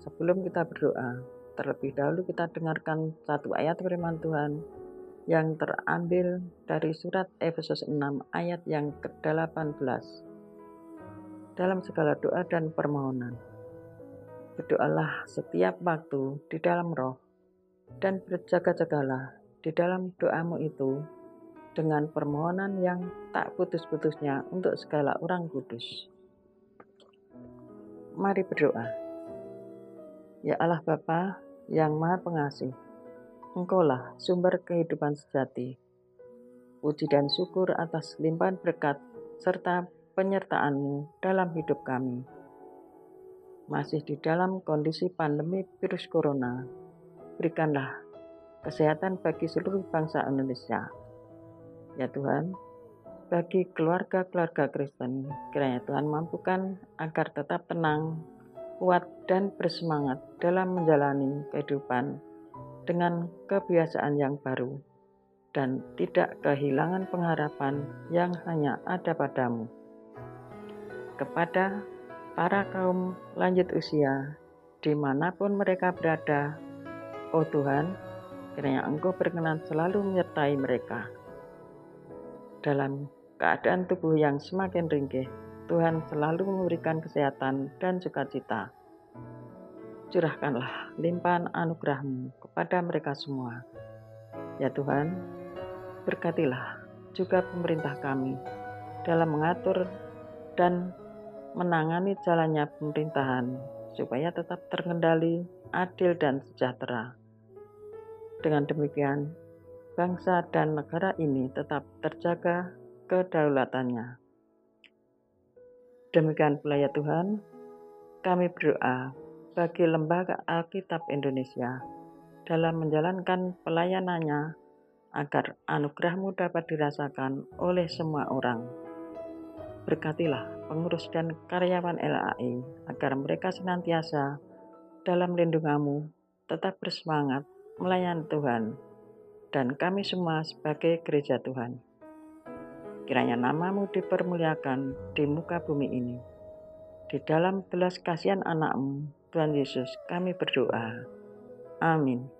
sebelum kita berdoa, terlebih dahulu kita dengarkan satu ayat firman Tuhan yang terambil dari surat Efesus 6 ayat yang ke-18. Dalam segala doa dan permohonan, berdoalah setiap waktu di dalam roh dan berjaga-jagalah di dalam doamu itu dengan permohonan yang tak putus-putusnya untuk segala orang kudus. Mari berdoa. Ya Allah Bapa yang Maha Pengasih, Engkaulah sumber kehidupan sejati. Puji dan syukur atas limpahan berkat serta penyertaan-Mu dalam hidup kami. Masih di dalam kondisi pandemi virus corona, berikanlah kesehatan bagi seluruh bangsa Indonesia. Ya Tuhan, bagi keluarga-keluarga Kristen, kiranya Tuhan mampukan agar tetap tenang, kuat, dan bersemangat dalam menjalani kehidupan dengan kebiasaan yang baru dan tidak kehilangan pengharapan yang hanya ada padamu. Kepada para kaum lanjut usia, di mana pun mereka berada, oh Tuhan, kiranya Engkau berkenan selalu menyertai mereka. Dalam keadaan tubuh yang semakin ringkih, Tuhan selalu memberikan kesehatan dan sukacita. Curahkanlah limpahan anugerahmu kepada mereka semua. Ya Tuhan, berkatilah juga pemerintah kami dalam mengatur dan menangani jalannya pemerintahan supaya tetap terkendali, adil, dan sejahtera. Dengan demikian, bangsa dan negara ini tetap terjaga kedaulatannya. Demikian pula ya Tuhan, kami berdoa bagi Lembaga Alkitab Indonesia dalam menjalankan pelayanannya agar anugerahmu dapat dirasakan oleh semua orang. Berkatilah pengurus dan karyawan LAI agar mereka senantiasa dalam lindunganmu tetap bersemangat melayani Tuhan, dan kami semua sebagai gereja Tuhan kiranya namamu dipermuliakan di muka bumi ini. Di dalam belas kasihan anakmu, Tuhan Yesus, kami berdoa. Amin.